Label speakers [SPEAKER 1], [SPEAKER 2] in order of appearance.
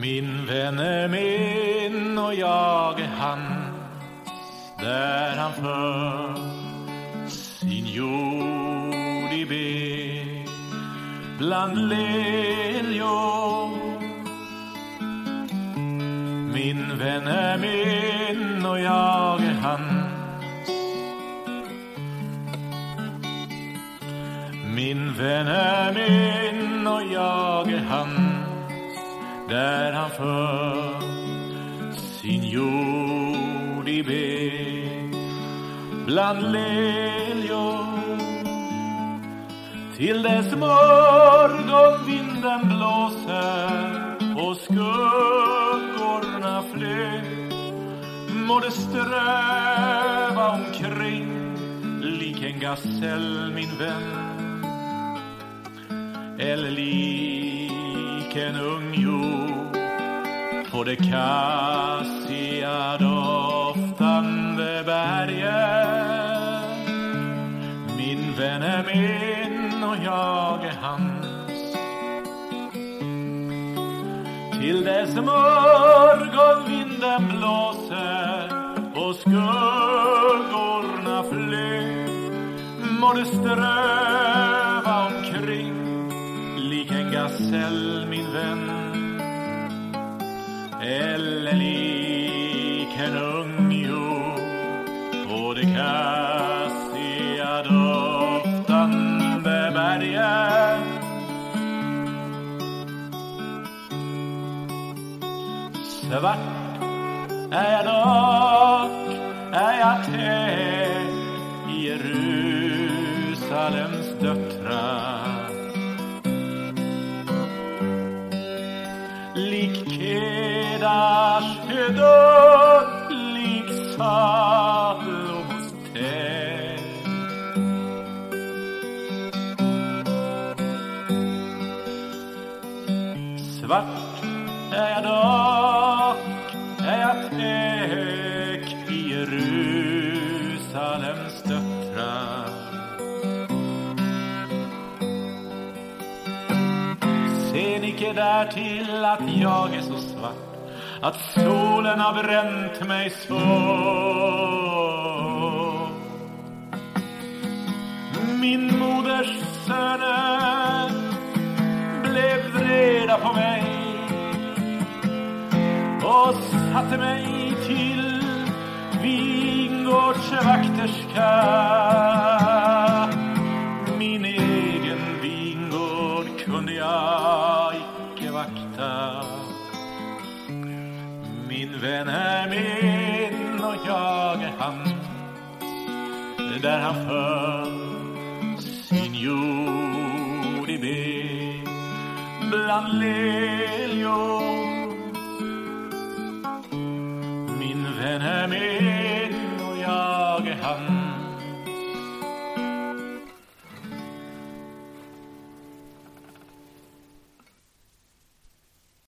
[SPEAKER 1] Min vän är min och jag är hans där han för sin jord i be bland liljor. Min vän är min och jag är hans. Min vän är min och jag är hans där han för sin jord i ben bland liljor till dess morgonvinden blåser och skuggorna flyr må det ströva omkring lik en gasell, min vän eller lik en ung jord på det kassiga doftande berget. Min vän är min och jag är hans. Till dess morgonvinden blåser och skuggorna flyr må du ströva omkring lik en gasell, eller lik en ung jord på det kassiga doftande berget. Svart är jag dock, är jag täck i Jerusalems döttrar. Svart är jag dock, är jag täck i Jerusalems döttrar. Ser icke därtill att jag är så svart att solen har bränt mig så? Min moders söner blev vreda på mig och satte mig till vingårdsvakterska. Min egen vingård kunde jag icke vakta. Min vän är min och jag är han där han föll sin jord i ben bland liljor. Min vän är min